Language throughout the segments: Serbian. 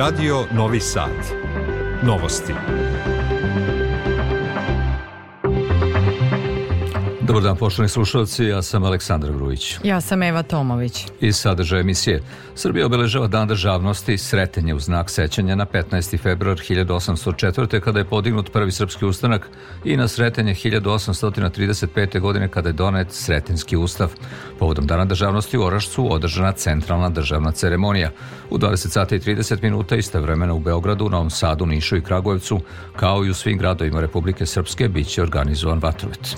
Radio Novi Sad. Novosti. Dobar dan, poštovani slušalci, ja sam Aleksandar Grujić. Ja sam Eva Tomović. I sadržaj emisije. Srbija obeležava dan državnosti sretenje u znak sećanja na 15. februar 1804. kada je podignut prvi srpski ustanak i na sretenje 1835. godine kada je donet Sretenski ustav. Povodom dana državnosti u Orašcu održana centralna državna ceremonija. U 20 sata i 30 minuta iste vremena u Beogradu, Novom Sadu, Nišu i Kragujevcu, kao i u svim gradovima Republike Srpske, biće organizovan vatromet.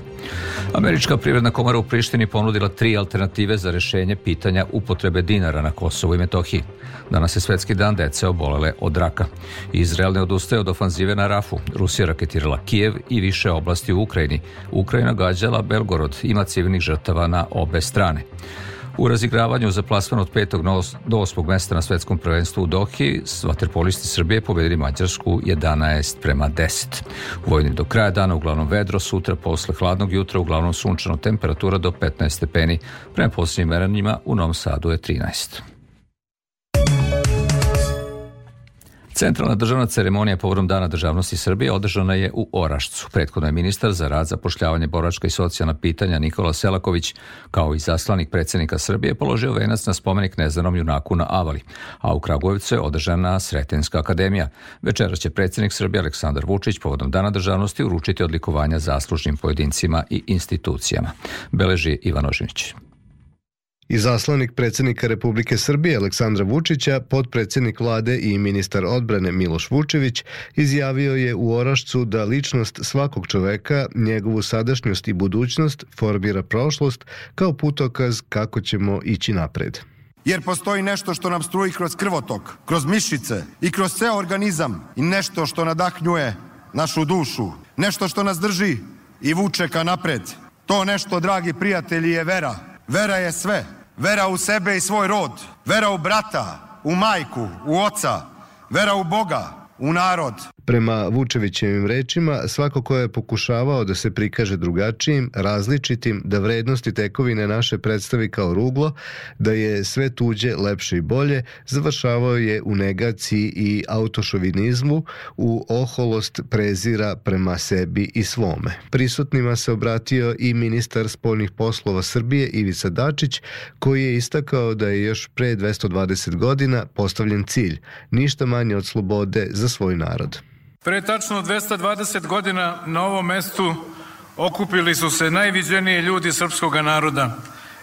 Američka privredna komora u Prištini ponudila tri alternative za rešenje pitanja upotrebe dinara na Kosovu i Metohiji. Danas je svetski dan dece obolele od raka. Izrael ne odustaje od ofanzive na Rafu. Rusija raketirala Kijev i više oblasti u Ukrajini. Ukrajina gađala Belgorod. Ima civilnih žrtava na obe strane. U razigravanju za plasman od petog do osmog mesta na svetskom prvenstvu u Dohi, vaterpolisti Srbije pobedili Mađarsku 11 prema 10. U vojni do kraja dana uglavnom vedro, sutra posle hladnog jutra uglavnom sunčano temperatura do 15 stepeni, prema posljednjim meranjima u Novom Sadu je 13. Centralna državna ceremonija povodom Dana državnosti Srbije održana je u Orašcu. Prethodno je ministar za rad, zapošljavanje, boračka i socijalna pitanja Nikola Selaković, kao i zaslanik predsednika Srbije, položio venac na spomenik neznanom junaku na Avali, a u Kragujevcu je održana Sretenska akademija. Večera će predsednik Srbije Aleksandar Vučić povodom Dana državnosti uručiti odlikovanja zaslužnim pojedincima i institucijama. Beleži Ivan Ožinić. I zaslanik predsednika Republike Srbije Aleksandra Vučića, podpredsednik vlade i ministar odbrane Miloš Vučević izjavio je u Orašcu da ličnost svakog čoveka, njegovu sadašnjost i budućnost formira prošlost kao putokaz kako ćemo ići napred. Jer postoji nešto što nam struji kroz krvotok, kroz mišice i kroz ceo organizam i nešto što nadahnjuje našu dušu, nešto što nas drži i vuče ka napred. To nešto, dragi prijatelji, je vera. Vera je sve. Vera u sebe i svoj rod. Vera u brata, u majku, u oca. Vera u Boga, u narod. Prema Vučevićevim rečima, svako ko je pokušavao da se prikaže drugačijim, različitim, da vrednosti tekovine naše predstavi kao ruglo, da je sve tuđe lepše i bolje, završavao je u negaciji i autošovinizmu, u oholost prezira prema sebi i svome. Prisutnima se obratio i ministar spoljnih poslova Srbije Ivica Dačić, koji je istakao da je još pre 220 godina postavljen cilj, ništa manje od slobode za svoj narod. Pre tačno 220 godina na ovom mestu okupili su se najviđenije ljudi srpskog naroda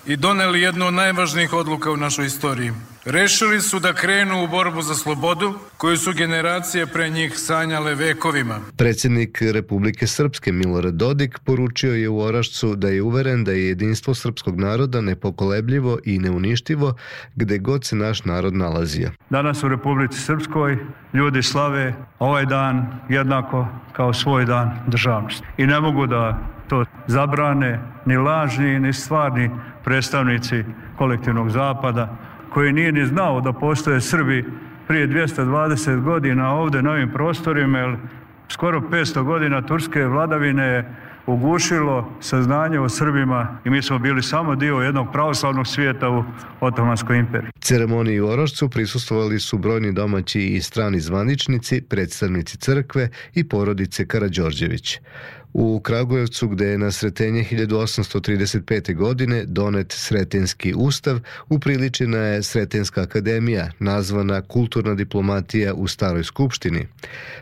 i doneli jednu od najvažnijih odluka u našoj istoriji – Rešili su da krenu u borbu za slobodu koju su generacije pre njih sanjale vekovima. Predsednik Republike Srpske Milorad Dodik poručio je u Orašcu da je uveren da je jedinstvo srpskog naroda nepokolebljivo i neuništivo gde god se naš narod nalazio. Danas u Republici Srpskoj ljudi slave ovaj dan jednako kao svoj dan državnosti. I ne mogu da to zabrane ni lažni ni stvarni predstavnici kolektivnog zapada koji nije ni znao da postoje Srbi prije 220 godina ovde na ovim prostorima, jer skoro 500 godina turske vladavine je ugušilo saznanje o Srbima i mi smo bili samo dio jednog pravoslavnog svijeta u Otomanskoj imperiji. Ceremoniji u Orošcu prisustovali su brojni domaći i strani zvaničnici, predstavnici crkve i porodice Karađorđević u Kragujevcu gde je na sretenje 1835. godine donet Sretenski ustav, upriličena je Sretenska akademija, nazvana Kulturna diplomatija u Staroj skupštini.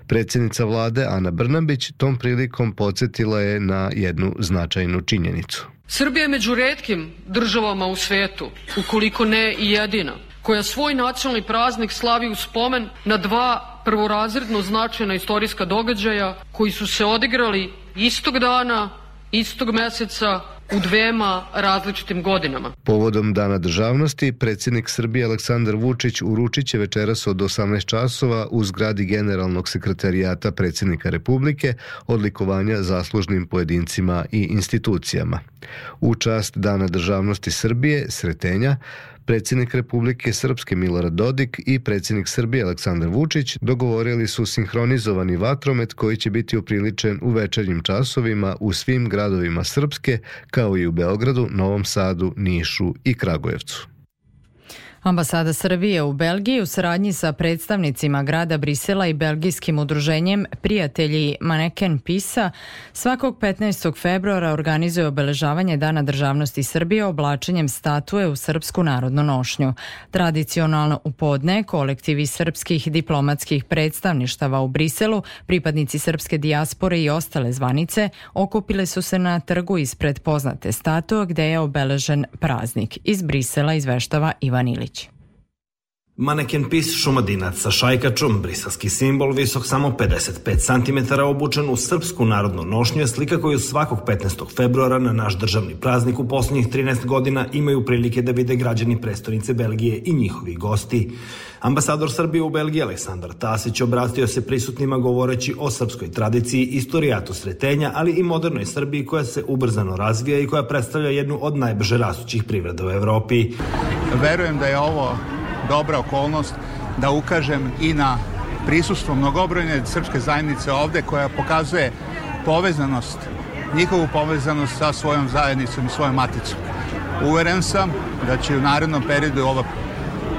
Predsednica vlade Ana Brnabić tom prilikom podsjetila je na jednu značajnu činjenicu. Srbija je među redkim državama u svetu, ukoliko ne i jedina, koja svoj nacionalni praznik slavi u spomen na dva prvorazredno značajna istorijska događaja koji su se odigrali istog dana, istog meseca, u dvema različitim godinama. Povodom Dana državnosti, predsjednik Srbije Aleksandar Vučić uručit će večeras od 18 časova u zgradi Generalnog sekretarijata predsjednika Republike odlikovanja zaslužnim pojedincima i institucijama. U čast Dana državnosti Srbije, Sretenja, Predsjednik Republike Srpske Milorad Dodik i predsjednik Srbije Aleksandar Vučić dogovorili su sinhronizovani vatromet koji će biti upriličen u večernjim časovima u svim gradovima Srpske, kao i u Beogradu, Novom Sadu, Nišu i Kragujevcu. Ambasada Srbije u Belgiji u saradnji sa predstavnicima grada Brisela i belgijskim udruženjem Prijatelji Maneken Pisa svakog 15. februara organizuje obeležavanje Dana državnosti Srbije oblačenjem statue u srpsku narodnu nošnju. Tradicionalno u podne kolektivi srpskih diplomatskih predstavništava u Briselu, pripadnici srpske dijaspore i ostale zvanice okupile su se na trgu ispred poznate statue gde je obeležen praznik. Iz Brisela izveštava Ivan Ilić. Maneken pis šumadinac sa šajkačom, briselski simbol, visok samo 55 cm, obučen u srpsku narodnu nošnju je slika koju svakog 15. februara na naš državni praznik u poslednjih 13 godina imaju prilike da vide građani prestonice Belgije i njihovi gosti. Ambasador Srbije u Belgiji Aleksandar Tasić obratio se prisutnima govoreći o srpskoj tradiciji, istorijatu sretenja, ali i modernoj Srbiji koja se ubrzano razvija i koja predstavlja jednu od najbrže rastućih privreda u Evropi. Verujem da je ovo dobra okolnost da ukažem i na prisustvo mnogobrojne srpske zajednice ovde koja pokazuje povezanost, njihovu povezanost sa svojom zajednicom i svojom maticom. Uveren sam da će u narednom periodu ova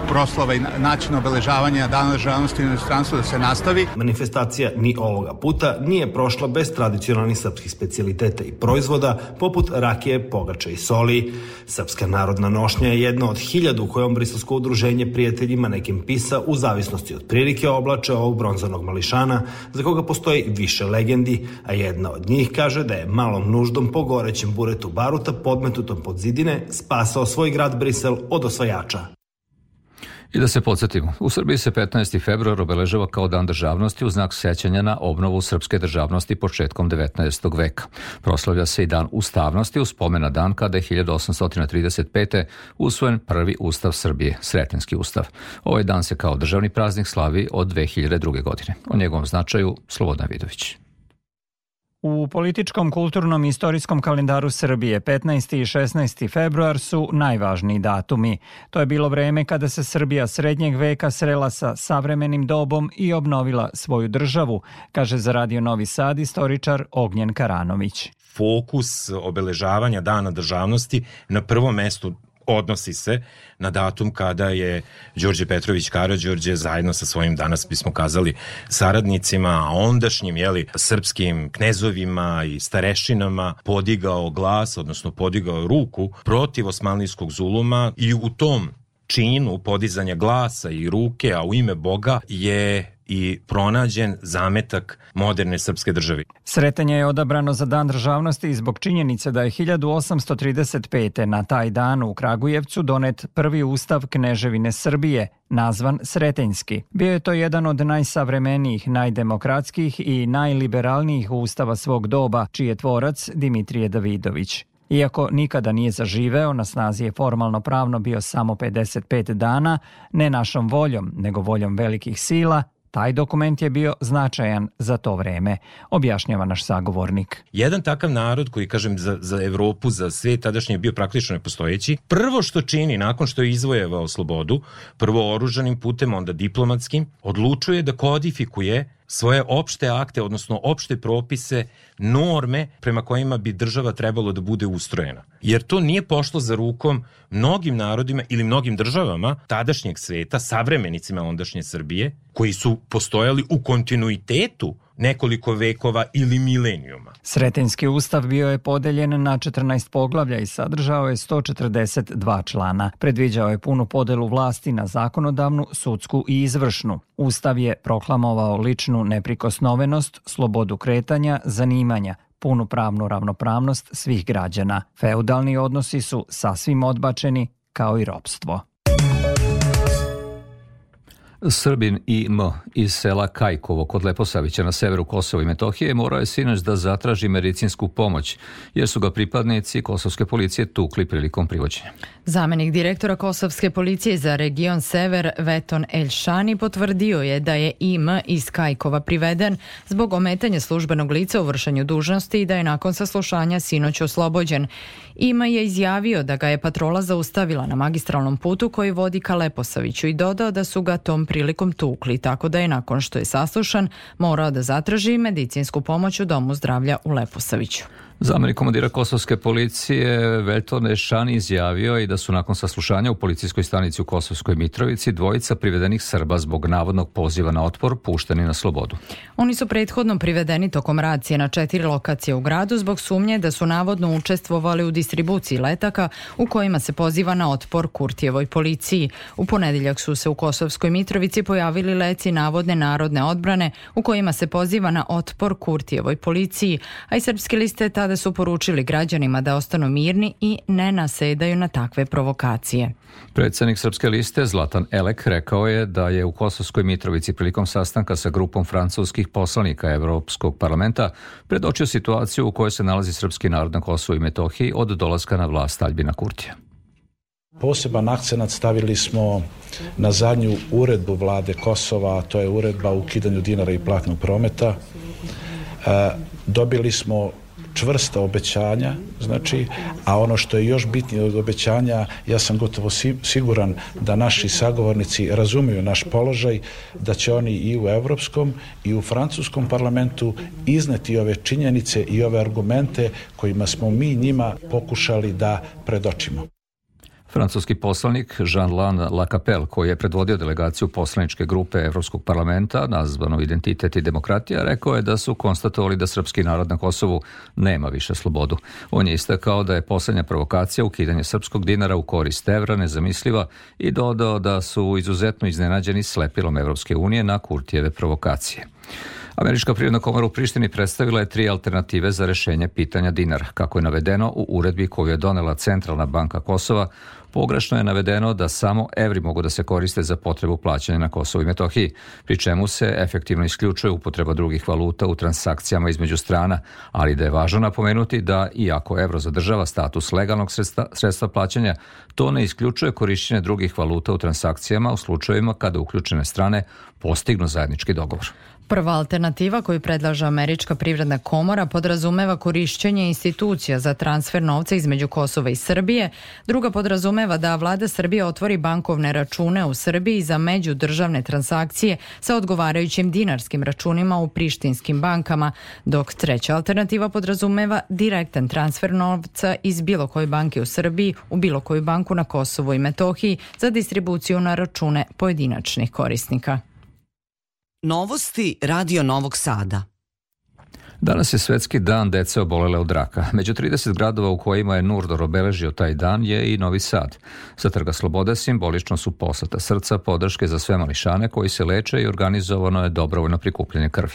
proslava i način obeležavanja Dana državnosti u inostranstvu da se nastavi. Manifestacija ni ovoga puta nije prošla bez tradicionalnih srpskih specialiteta i proizvoda poput rakije, pogača i soli. Srpska narodna nošnja je jedna od hiljadu kojom Briselsko udruženje prijateljima nekim pisa u zavisnosti od prilike oblače ovog bronzanog mališana za koga postoji više legendi, a jedna od njih kaže da je malom nuždom po gorećem buretu baruta podmetutom pod zidine spasao svoj grad Brisel od osvajača. I da se podsjetimo, u Srbiji se 15. februar obeležava kao dan državnosti u znak sećanja na obnovu srpske državnosti početkom 19. veka. Proslavlja se i dan ustavnosti u spomena dan kada je 1835. usvojen prvi ustav Srbije, Sretenski ustav. Ovaj dan se kao državni praznik slavi od 2002. godine. O njegovom značaju Slobodan Vidović. U političkom, kulturnom i istorijskom kalendaru Srbije 15. i 16. februar su najvažniji datumi. To je bilo vreme kada se Srbija srednjeg veka srela sa savremenim dobom i obnovila svoju državu, kaže za Radio Novi Sad istoričar Ognjen Karanović. Fokus obeležavanja Dana državnosti na prvom mestu odnosi se na datum kada je Đorđe Petrović Karađorđe zajedno sa svojim danas bismo kazali saradnicima, a ondašnjim jeli, srpskim knezovima i starešinama podigao glas, odnosno podigao ruku protiv osmanlijskog zuluma i u tom činu podizanja glasa i ruke, a u ime Boga je i pronađen zametak moderne srpske države. Sretanje je odabrano za dan državnosti zbog činjenice da je 1835. na taj dan u Kragujevcu donet prvi ustav Kneževine Srbije, nazvan Sretenjski. Bio je to jedan od najsavremenijih, najdemokratskih i najliberalnijih ustava svog doba, čiji je tvorac Dimitrije Davidović. Iako nikada nije zaživeo, na snazi je formalno pravno bio samo 55 dana, ne našom voljom, nego voljom velikih sila, Taj dokument je bio značajan za to vreme, objašnjava naš sagovornik. Jedan takav narod koji, kažem, za, za Evropu, za svet tadašnji je bio praktično nepostojeći, prvo što čini nakon što je izvojevao slobodu, prvo oružanim putem, onda diplomatskim, odlučuje da kodifikuje svoje opšte akte, odnosno opšte propise, norme prema kojima bi država trebalo da bude ustrojena. Jer to nije pošlo za rukom mnogim narodima ili mnogim državama tadašnjeg sveta, savremenicima ondašnje Srbije, koji su postojali u kontinuitetu nekoliko vekova ili milenijuma. Sretenski ustav bio je podeljen na 14 poglavlja i sadržao je 142 člana. Predviđao je punu podelu vlasti na zakonodavnu, sudsku i izvršnu. Ustav je proklamovao ličnu neprikosnovenost, slobodu kretanja, zanimanja, punu pravnu ravnopravnost svih građana. Feudalni odnosi su sasvim odbačeni, kao i ropstvo. Srbin I.M. iz sela Kajkovo kod Leposavića na severu Kosova i Metohije morao je sinoć da zatraži medicinsku pomoć jer su ga pripadnici kosovske policije tukli prilikom privođenja. Zamenik direktora kosovske policije za region Sever Veton Elšani potvrdio je da je IM iz Kajkova priveden zbog ometanja službenog lica u vršenju dužnosti i da je nakon saslušanja sinoć oslobođen. Ima je izjavio da ga je patrola zaustavila na magistralnom putu koji vodi ka Leposaviću i dodao da su ga tom prilikom tukli, tako da je nakon što je saslušan morao da zatraži medicinsku pomoć u Domu zdravlja u Leposaviću. Zamenik komandira kosovske policije Veljto Nešani izjavio i da su nakon saslušanja u policijskoj stanici u Kosovskoj Mitrovici dvojica privedenih Srba zbog navodnog poziva na otpor pušteni na slobodu. Oni su prethodno privedeni tokom racije na četiri lokacije u gradu zbog sumnje da su navodno učestvovali u distribuciji letaka u kojima se poziva na otpor Kurtijevoj policiji. U ponedeljak su se u Kosovskoj Mitrovici pojavili leci navodne narodne odbrane u kojima se poziva na otpor Kurtijevoj policiji, a i srpske liste tada su poručili građanima da ostanu mirni i ne nasedaju na takve provokacije. Predsednik Srpske liste Zlatan Elek rekao je da je u Kosovskoj Mitrovici prilikom sastanka sa grupom francuskih poslanika Evropskog parlamenta predočio situaciju u kojoj se nalazi srpski narod na Kosovu i Metohiji od dolaska na vlast Aljbina Kurtija. Poseban akcenat stavili smo na zadnju uredbu vlade Kosova, a to je uredba o ukidanju dinara i platnog prometa. E, dobili smo čvrsta obećanja, znači, a ono što je još bitnije od obećanja, ja sam gotovo siguran da naši sagovornici razumiju naš položaj, da će oni i u Evropskom i u Francuskom parlamentu izneti ove činjenice i ove argumente kojima smo mi njima pokušali da predočimo. Francuski poslanik Jean-Lan Lacapelle, koji je predvodio delegaciju poslaničke grupe Evropskog parlamenta, nazvano Identitet i demokratija, rekao je da su konstatovali da srpski narod na Kosovu nema više slobodu. On je istakao da je poslednja provokacija ukidanje srpskog dinara u korist evra nezamisliva i dodao da su izuzetno iznenađeni slepilom Evropske unije na Kurtijeve provokacije. Američka privredna komora u Prištini predstavila je tri alternative za rešenje pitanja dinara, kako je navedeno u uredbi koju je donela Centralna banka Kosova Pogrešno je navedeno da samo evri mogu da se koriste za potrebu plaćanja na Kosovo i Metohiji, pri čemu se efektivno isključuje upotreba drugih valuta u transakcijama između strana, ali da je važno napomenuti da, iako evro zadržava status legalnog sredstva, sredstva plaćanja, to ne isključuje korišćenje drugih valuta u transakcijama u slučajevima kada uključene strane postignu zajednički dogovor. Prva alternativa koju predlaže Američka privredna komora podrazumeva korišćenje institucija za transfer novca između Kosova i Srbije. Druga podrazumeva da vlada Srbije otvori bankovne račune u Srbiji za međudržavne transakcije sa odgovarajućim dinarskim računima u prištinskim bankama, dok treća alternativa podrazumeva direktan transfer novca iz bilo koje banke u Srbiji u bilo koju banku na Kosovu i Metohiji za distribuciju na račune pojedinačnih korisnika. Novosti Radio Novog Sada. Danas je svetski dan dece obolele od raka. Među 30 gradova u kojima je Nurdor obeležio taj dan je i Novi Sad. Sa Trga Slobode simbolično su poslata srca podrške za sve mališane koji se leče i organizovano je dobrovoljno prikupljanje krvi.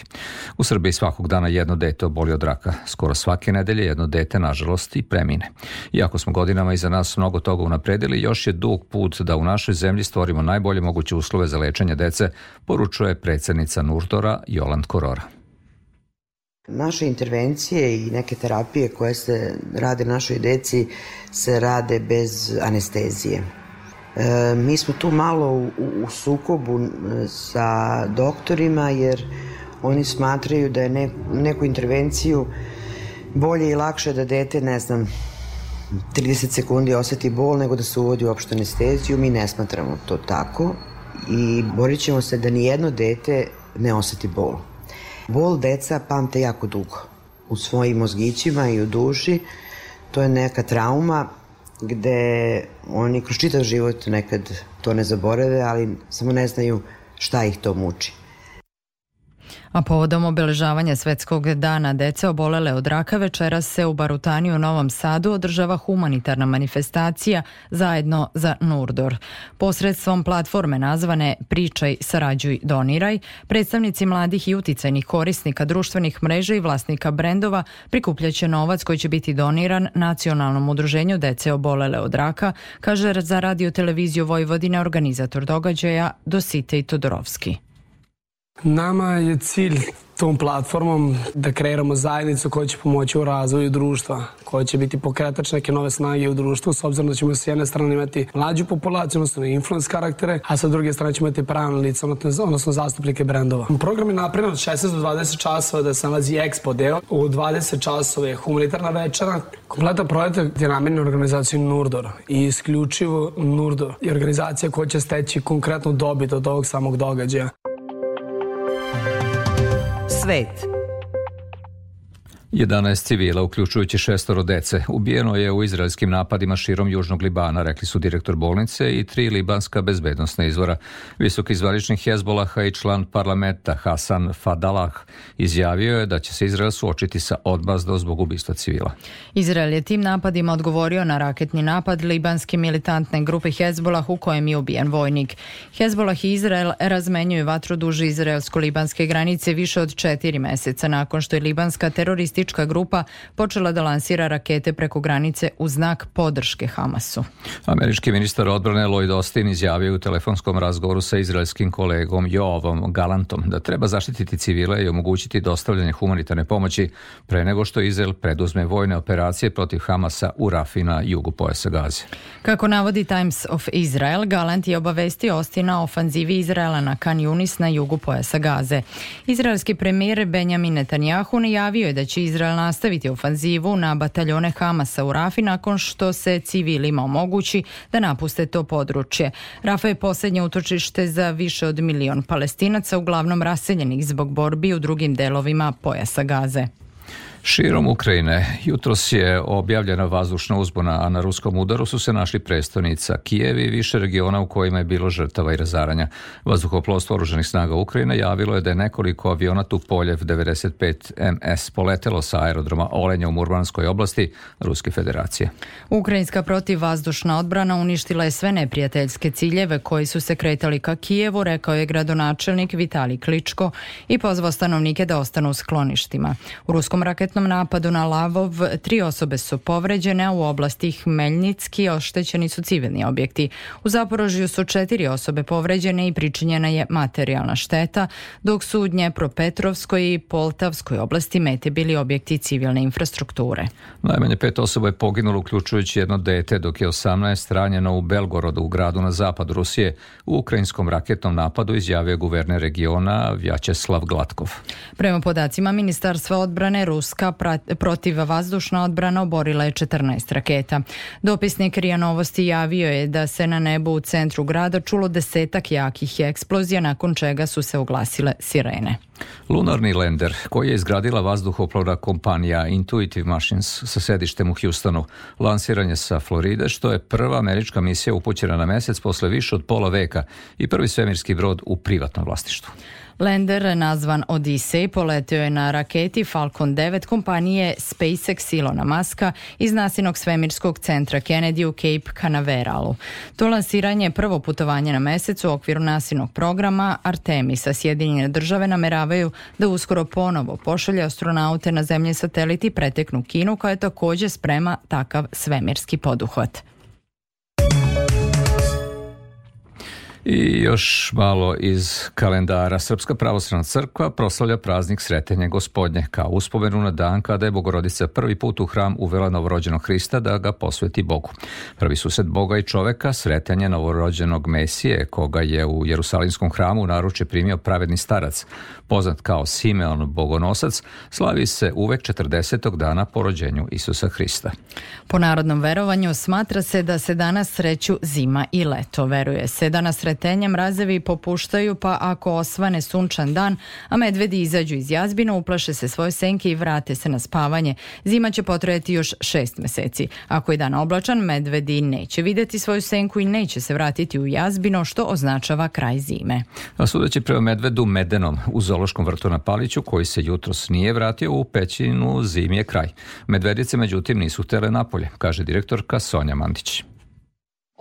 U Srbiji svakog dana jedno dete oboli od raka. Skoro svake nedelje jedno dete, nažalost, i premine. Iako smo godinama iza nas mnogo toga unapredili, još je dug put da u našoj zemlji stvorimo najbolje moguće uslove za lečenje dece, poručuje predsednica Nurdora Joland Korora. Naše intervencije i neke terapije koje se rade našoj deci se rade bez anestezije. E, mi smo tu malo u, u sukobu e, sa doktorima jer oni smatraju da je ne, neku intervenciju bolje i lakše da dete, ne znam, 30 sekundi oseti bol nego da se uvodi uopšte anesteziju. Mi ne smatramo to tako i borit ćemo se da ni jedno dete ne oseti bol. Bol deca pamte jako dugo. U svojim mozgićima i u duši. To je neka trauma gde oni kroz čitav život nekad to ne zaborave, ali samo ne znaju šta ih to muči. A povodom obeležavanja Svetskog dana dece obolele od raka večeras se u Barutani u Novom Sadu održava humanitarna manifestacija zajedno za Nurdor. Posredstvom platforme nazvane Pričaj, sarađuj, doniraj, predstavnici mladih i uticajnih korisnika društvenih mreža i vlasnika brendova prikupljaće novac koji će biti doniran Nacionalnom udruženju dece obolele od raka, kaže za radio televiziju Vojvodine organizator događaja Dositej Todorovski. Nama je cilj tom platformom da kreiramo zajednicu koja će pomoći u razvoju društva, koja će biti pokretač neke nove snage u društvu, s obzirom da ćemo s jedne strane imati mlađu populaciju, odnosno influence karaktere, a sa druge strane ćemo imati pravne lice, odnosno zastupnike brendova. Program je napravljen od 16 do 20 časova da se nalazi expo deo. U 20 časova je humanitarna večera. Kompletan projekat je namenjen organizaciju Nurdor i isključivo Nurdor je organizacija koja će steći konkretnu dobit od ovog samog događaja svet. 11 civila, uključujući šestoro dece, ubijeno je u izraelskim napadima širom Južnog Libana, rekli su direktor bolnice i tri libanska bezbednostna izvora. Visoki zvaničnik Hezbolaha i član parlamenta Hasan Fadalah izjavio je da će se Izrael suočiti sa odmazdom zbog ubistva civila. Izrael je tim napadima odgovorio na raketni napad libanske militantne grupe Hezbolah u kojem je ubijen vojnik. Hezbolah i Izrael razmenjuju vatru duži izraelsko-libanske granice više od četiri meseca nakon što je libanska teroristička teroristička grupa počela da lansira rakete preko granice u znak podrške Hamasu. Američki ministar odbrane Lloyd Austin izjavio u telefonskom razgovoru sa izraelskim kolegom Joavom Galantom da treba zaštititi civile i omogućiti dostavljanje humanitarne pomoći pre nego što Izrael preduzme vojne operacije protiv Hamasa u Rafi na jugu pojasa Gaze. Kako navodi Times of Israel, Galant je obavestio Ostina o ofanzivi Izraela na Kan Yunis na jugu pojasa Gaze. Izraelski premijer Benjamin Netanjahu najavio je da će Izrael nastaviti ofanzivu na bataljone Hamasa u Rafi nakon što se civilima omogući da napuste to područje. Rafa je posljednje utočište za više od milion palestinaca, uglavnom raseljenih zbog borbi u drugim delovima pojasa Gaze. Širom Ukrajine jutros je objavljena vazdušna uzbuna, a na ruskom udaru su se našli prestonica Kijev i više regiona u kojima je bilo žrtava i razaranja. Vazduhoplovstvo oruženih snaga Ukrajine javilo je da je nekoliko aviona Tupoljev 95 MS poletelo sa aerodroma Olenja u Murmanskoj oblasti Ruske federacije. Ukrajinska protivvazdušna odbrana uništila je sve neprijateljske ciljeve koji su se kretali ka Kijevu, rekao je gradonačelnik Vitali Kličko i pozvao stanovnike da ostanu u skloništima. U ruskom raket raketnom napadu na Lavov tri osobe su povređene, a u oblasti Hmeljnicki oštećeni su civilni objekti. U Zaporožju su četiri osobe povređene i pričinjena je materijalna šteta, dok su u Dnjepropetrovskoj i Poltavskoj oblasti mete bili objekti civilne infrastrukture. Najmanje pet osoba je poginulo, uključujući jedno dete, dok je 18 ranjeno u Belgorodu, u gradu na zapadu Rusije, u ukrajinskom raketnom napadu izjavio guverner regiona Vjačeslav Glatkov. Prema podacima Ministarstva odbrane Ruska Ruska protiv vazdušna odbrana oborila je 14 raketa. Dopisnik Rija Novosti javio je da se na nebu u centru grada čulo desetak jakih eksplozija nakon čega su se oglasile sirene. Lunarni lender, koji je izgradila vazduhoplovna kompanija Intuitive Machines sa sedištem u Houstonu, lansiran je sa Floride, što je prva američka misija upućena na mesec posle više od pola veka i prvi svemirski brod u privatnom vlastištvu. Lander, nazvan Odyssey, poletio je na raketi Falcon 9 kompanije SpaceX Ilona Maska iz nasinog svemirskog centra Kennedy u Cape Canaveralu. To lansiranje je prvo putovanje na mesec u okviru nasinog programa Artemisa. Sjedinjene države nameravaju da uskoro ponovo pošalje astronaute na zemlje sateliti preteknu Kinu koja je takođe sprema takav svemirski poduhvat. I još malo iz kalendara. Srpska pravoslavna crkva proslavlja praznik Sretenje gospodnje kao uspomenu na dan kada je Bogorodica prvi put u hram uvela novorođenog Hrista da ga posveti Bogu. Prvi sused Boga i čoveka, sretanje novorođenog Mesije, koga je u Jerusalimskom hramu naruče primio pravedni starac, poznat kao Simeon Bogonosac, slavi se uvek 40. dana po rođenju Isusa Hrista. Po narodnom verovanju smatra se da se danas sreću zima i leto. Veruje se da na sretenje mrazevi popuštaju pa ako osvane sunčan dan, a medvedi izađu iz jazbina, uplaše se svoje senke i vrate se na spavanje. Zima će potrajati još šest meseci. Ako je dan oblačan, medvedi neće videti svoju senku i neće se vratiti u jazbino, što označava kraj zime. A sudeći prema medvedu Medenom u zoološkom vrtu na Paliću, koji se jutros nije vratio u pećinu, zim je kraj. Medvedice, međutim, nisu htele napolje, kaže direktorka Sonja Mandić.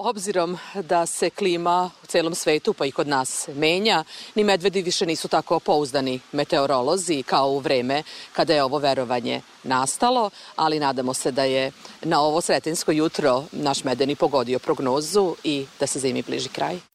Obzirom da se klima u celom svetu pa i kod nas menja, ni medvedi više nisu tako pouzdani meteorolozi kao u vreme kada je ovo verovanje nastalo, ali nadamo se da je na ovo sretensko jutro naš medeni pogodio prognozu i da se zimi bliži kraj.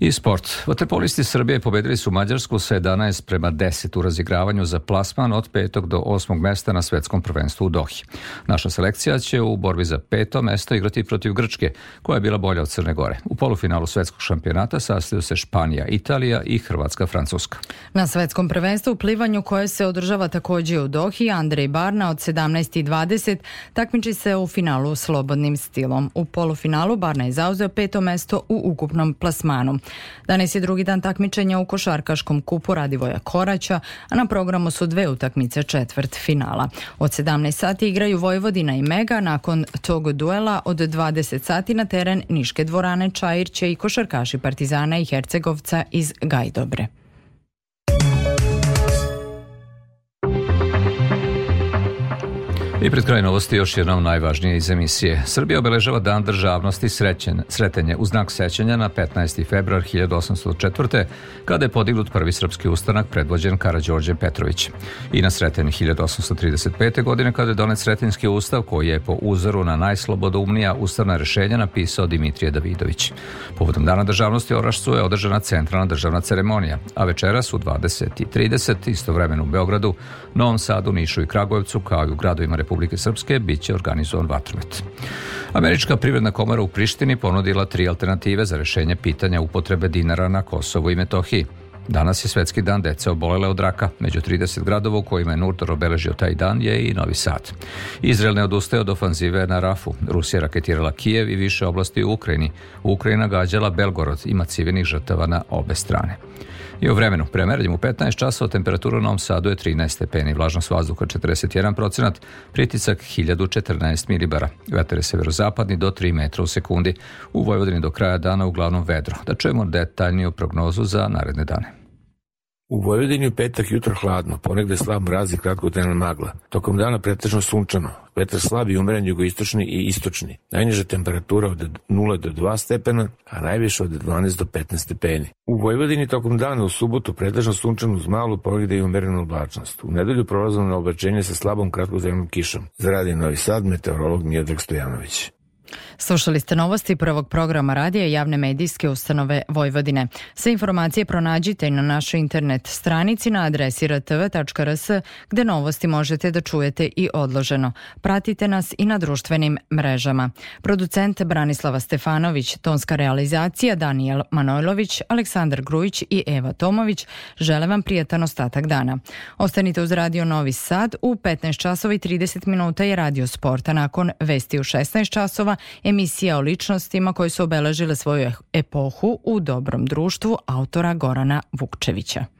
I sport. Vaterpolisti Srbije pobedili su Mađarsku sa 11 prema 10 u razigravanju za plasman od petog do osmog mesta na svetskom prvenstvu u Dohi. Naša selekcija će u borbi za peto mesto igrati protiv Grčke, koja je bila bolja od Crne Gore. U polufinalu svetskog šampionata sastaju se Španija, Italija i Hrvatska, Francuska. Na svetskom prvenstvu u plivanju koje se održava takođe u Dohi, Andrej Barna od 17.20 takmiči se u finalu slobodnim stilom. U polufinalu Barna je zauzeo peto mesto u ukupnom plasmanu. Danas je drugi dan takmičenja u košarkaškom kupu Radivoja Koraća, a na programu su dve utakmice četvrt finala. Od 17 sati igraju Vojvodina i Mega, nakon tog duela od 20 sati na teren Niške dvorane Čajirće i košarkaši Partizana i Hercegovca iz Gajdobre. I pred kraj novosti još jednom najvažnije iz emisije. Srbija obeležava dan državnosti srećen, sretenje u znak sećanja na 15. februar 1804. kada je podignut prvi srpski ustanak predvođen Karađorđe Petrović. I na sretenje 1835. godine kada je donet sretenjski ustav koji je po uzoru na najslobodoumnija ustavna rešenja napisao Dimitrije Davidović. Povodom dana državnosti Orašcu je održana centralna državna ceremonija, a večeras u 20.30 istovremeno u Beogradu, Novom Sadu, Nišu i Kragujevcu kao i u gradovima Republike Srpske biće organizovan vatromet. Američka privredna komora u Prištini ponudila tri alternative za rešenje pitanja upotrebe dinara na Kosovu i Metohiji. Danas je svetski dan dece obolele od raka. Među 30 gradova u kojima je Nurtor obeležio taj dan je i Novi Sad. Izrael ne odustaje od ofanzive na Rafu. Rusija raketirala Kijev i više oblasti u Ukrajini. Ukrajina gađala Belgorod. Ima civilnih žrtava na obe strane. I o vremenu. Premeranjem u 15 časova temperatura u Novom Sadu je 13 stepeni, vlažnost vazduha 41 procenat, pritisak 1014 milibara. Vetar je severozapadni do 3 metra u sekundi. U Vojvodini do kraja dana uglavnom vedro. Da čujemo detaljniju prognozu za naredne dane. U Vojvodini u petak jutro hladno, ponegde slab mraz i kratkotrajna magla. Tokom dana pretežno sunčano, vetar slab i umeren jugoistočni i istočni. Najniža temperatura od 0 do 2 stepena, a najviše od 12 do 15 stepeni. U Vojvodini tokom dana u subotu pretežno sunčano uz malu ponegde i umerenu oblačnost. U nedelju prolazno na oblačenje sa slabom kratkotrajnom kišom. Zaradi Novi Sad, meteorolog Mijodrag Stojanović. Slušali ste novosti prvog programa radija javne medijske ustanove Vojvodine. Sve informacije pronađite na našoj internet stranici na adresi rtv.rs gde novosti možete da čujete i odloženo. Pratite nas i na društvenim mrežama. Producent Branislava Stefanović, tonska realizacija Daniel Manojlović, Aleksandar Grujić i Eva Tomović žele vam prijatan ostatak dana. Ostanite uz Radio Novi Sad u 15 časova i 30 minuta je Radio Sporta nakon vesti u 16 časova emisija o ličnostima koje su obeležile svoju epohu u dobrom društvu autora Gorana Vukčevića.